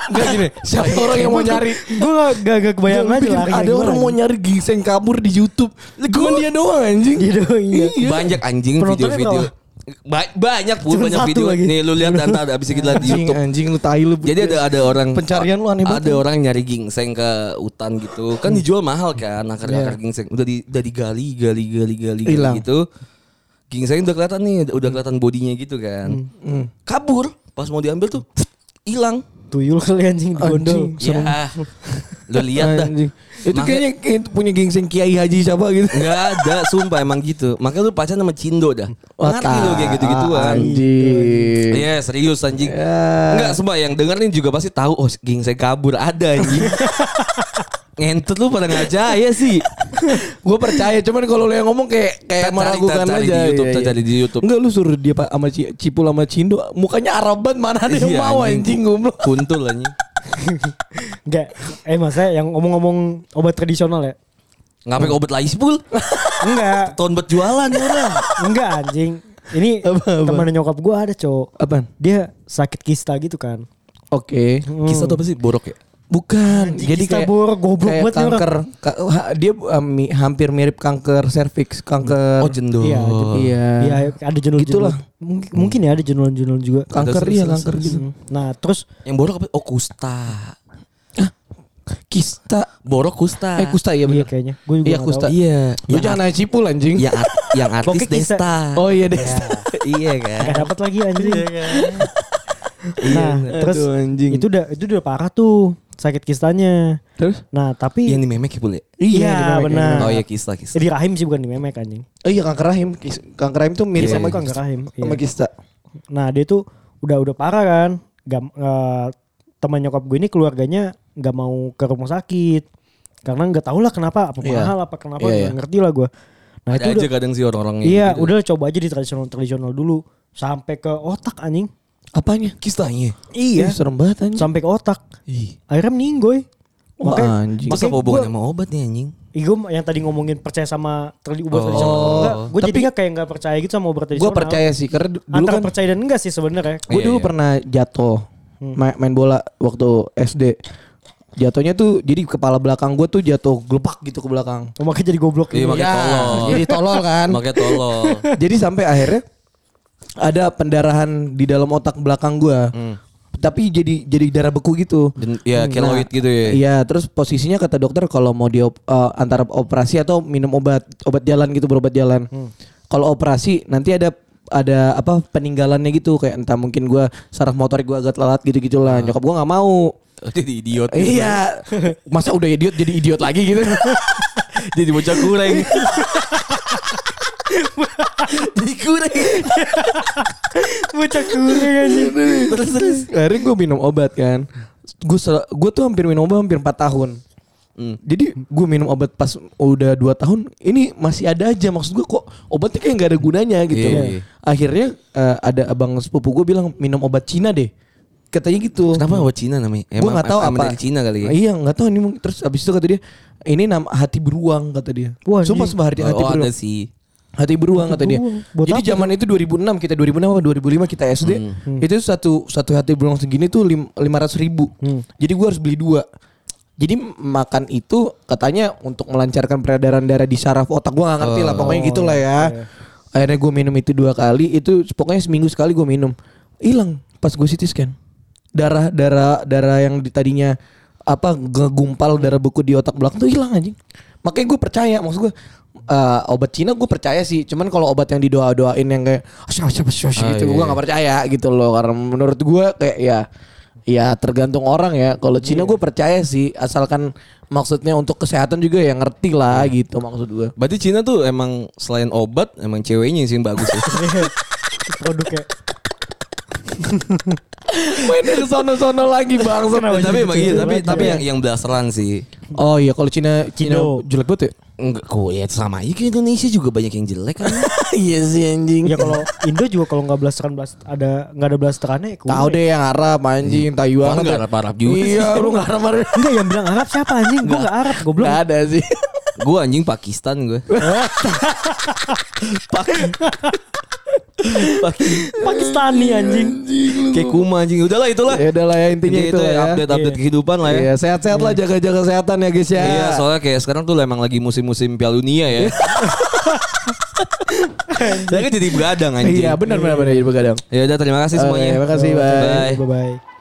Enggak gini, siapa orang yang mau nyari Gue gak, gak, gak kebayang aja ada orang mau nyari gingseng kabur di YouTube. Cuma dia doang anjing. Dia doang, iya. Banyak anjing video-video. Ba- banyak pun banyak video. lagi. Nih lu lihat dan ada abis kita di YouTube. anjing lu tai lu. Jadi ada ada orang Pencarian lu aneh banget. Ada orang nyari gingseng ke hutan gitu. Kan dijual mahal kan akar-akar Iya. gingseng. Udah di udah digali gali gali gali gali gitu. Gingseng udah kelihatan nih, udah kelihatan bodinya gitu kan. Hmm. Kabur. Pas mau diambil tuh hilang. Tuyul kali anjing di gondol. Ya. Lu lihat dah. Anjing. Itu kayaknya kayak punya gingseng Kiai Haji siapa gitu. Enggak ada, sumpah emang gitu. Makanya lu pacaran sama Cindo dah. Ngerti lu kayak gitu-gituan. Anjing. Iya serius anjing. Ya. Enggak semua yang denger nih juga pasti tahu oh gingseng kabur ada anjing. Ngentut lu pada nggak percaya sih. gue percaya cuman kalau lu yang ngomong kayak kayak Cari- meragukan cari aja di YouTube, Iya, iya. cari di YouTube. enggak lu suruh dia sama Ci- Cipul sama Cindo mukanya Arab banget mana ada yang Iya, mau anjing goblok Kuntul anjing. Enggak. Eh mas saya yang ngomong-ngomong obat tradisional ya. Ngapain obat laispul? Enggak. Tahun buat jualan ya orang. Enggak anjing. Ini Apa, apa? teman nyokap gue ada cowok. apaan Dia sakit kista gitu kan. oke Kisah tuh apa sih? Borok ya? Bukan jadi kista kayak borok, goblok kayak kanker Ka- dia um, hampir mirip kanker serviks kanker Oh jendol. Iya, iya Iya ada jenul Gitulah. Mungkin, mungkin ya ada jenul-jenul juga. kanker Terus, iya terus, kanker terus. gitu Nah terus Yang borok apa? Oh kusta. kista Borok kusta. eh kusta iya iya benar kayaknya. Gue juga Iya, kusta. tahu. Iya. lu Yang, jangan nanya Cipul anjing yang, art- yang artis Pokoknya kisah- Desta. oh iya Desta iya kan. Gak dapat lagi anjing. Iya. Nah terus Aduh, anjing. itu udah itu udah parah tuh sakit kistanya. terus Nah tapi Yang di memek ya boleh. Iya, memek, benar. Oh iya kista kista. Eh, di rahim sih bukan di memek anjing. oh iya kanker rahim kanker rahim tuh mirip Iya, sama Sama kanker rahim. sama Iya. kista Nah dia tuh udah udah parah kan. Gak, eh, teman nyokap gue ini keluarganya nggak mau ke rumah sakit karena nggak tahu lah kenapa apa Iya. mahal apa kenapa Iya, nggak iya. ngerti lah gue. Nah Ada itu aja udah, kadang sih orang-orang iya gitu. udah coba aja di tradisional tradisional dulu sampai ke otak anjing. Apanya Kistanya. Ih, Iya serem banget anjing sampai ke otak. Ih. Akhirnya meninggoy. Wah, anjing. Masa makanya apa hubungannya sama obat nih anjing? Ih, gue yang tadi ngomongin percaya sama tradi obat Oh. tradisional enggak, gue Tapi- jadinya kayak nggak percaya gitu sama obat gue tradisional. percaya sih karena du- dulu Antara kan percaya dan enggak sih sebenarnya. gue Iya, dulu iya. pernah jatuh main, main bola waktu SD jatuhnya tuh jadi kepala belakang gue tuh jatuh gelepak gitu ke belakang Oh, makanya jadi goblok Iya, gitu. makanya Ya, tolol. jadi tolol kan Makanya tolol. jadi sampai akhirnya ada pendarahan di dalam otak belakang gue tapi jadi jadi darah beku gitu Dan ya keloid gitu ya. Iya, terus posisinya kata dokter kalau mau di antara operasi atau minum obat obat jalan gitu berobat jalan. Kalau operasi nanti ada ada apa peninggalannya gitu kayak entah mungkin gua saraf motorik gua agak telat gitu gitulah. Nyokap gua nggak mau. Jadi idiot. Iya, masa udah idiot jadi idiot lagi gitu. Jadi bocah kurang. Jadi kurang. Bocah kuring anjing. terus terus akhirnya gue minum obat kan. Gue gue tuh hampir minum obat hampir 4 tahun. Hmm. Jadi gue minum obat pas udah 2 tahun ini masih ada aja maksud gue kok obatnya kayak nggak ada gunanya gitu. Iya, iya. Akhirnya eh, ada abang sepupu gue bilang minum obat Cina deh. Katanya gitu. Kenapa obat Cina namanya? Gue nggak tahu apa. dari Cina kali ya. Iya nggak tahu ini terus abis itu kata dia ini nama hati beruang kata dia. Wah, Sumpah sumpah hati, hati oh, beruang. ada sih. Hati beruang kata dia. Buat Jadi apa zaman itu 2006 kita 2006 apa 2005 kita SD itu satu satu hati beruang segini tuh lima ratus ribu. Jadi gue harus beli dua. Jadi makan itu katanya untuk melancarkan peredaran darah di saraf otak. Gue gak ngerti lah pokoknya gitulah ya. Akhirnya gue minum itu dua kali. Itu pokoknya seminggu sekali gue minum. Hilang pas gue CT scan. Darah darah darah yang di tadinya apa ngegumpal darah beku di otak belakang tuh hilang anjing. Makanya gue percaya maksud gue eh, obat Cina gue percaya sih. Cuman kalau obat yang didoa doain yang kayak asya asya asya asya Ah, gitu iya, gue iya. nggak percaya gitu loh. Karena menurut gue kayak ya ya tergantung orang ya. Kalau Cina gue percaya sih asalkan maksudnya untuk kesehatan juga ya ngerti lah gitu maksud gue. Berarti Cina tuh emang selain obat emang ceweknya sih yang bagus ya. Produknya. Mainnya ke sono-sono lagi bang. tapi emang iya, tapi tapi yang yang blasteran sih. Oh iya kalau Cina Cina jelek banget ya. Enggak, kok ya sama aja ke Indonesia juga banyak yang jelek kan. Iya sih anjing. Ya kalau Indo juga kalau nggak blasteran blast ada nggak ada blasterannya ya Tahu deh yang Arab anjing Taiwan. Kan nggak Arab-Arab juga Iya, lu nggak Arab Arab. Enggak yang bilang Arab siapa anjing? Gue nggak Arab, gue belum. Nggak ada sih. Gue anjing Pakistan gue. Pakistani anjing. Kayak kuma anjing. Udahlah itulah. Ya udah lah ya intinya itu itu ya. update-update kehidupan lah ya. Iya, sehat-sehat lah jaga-jaga kesehatan ya guys ya. Iya, soalnya kayak sekarang tuh emang lagi musim-musim Piala Dunia ya. Saya kan jadi begadang anjing. Iya, benar benar benar jadi begadang. Ya udah terima kasih semuanya. Terima kasih, bye. Bye. Bye bye.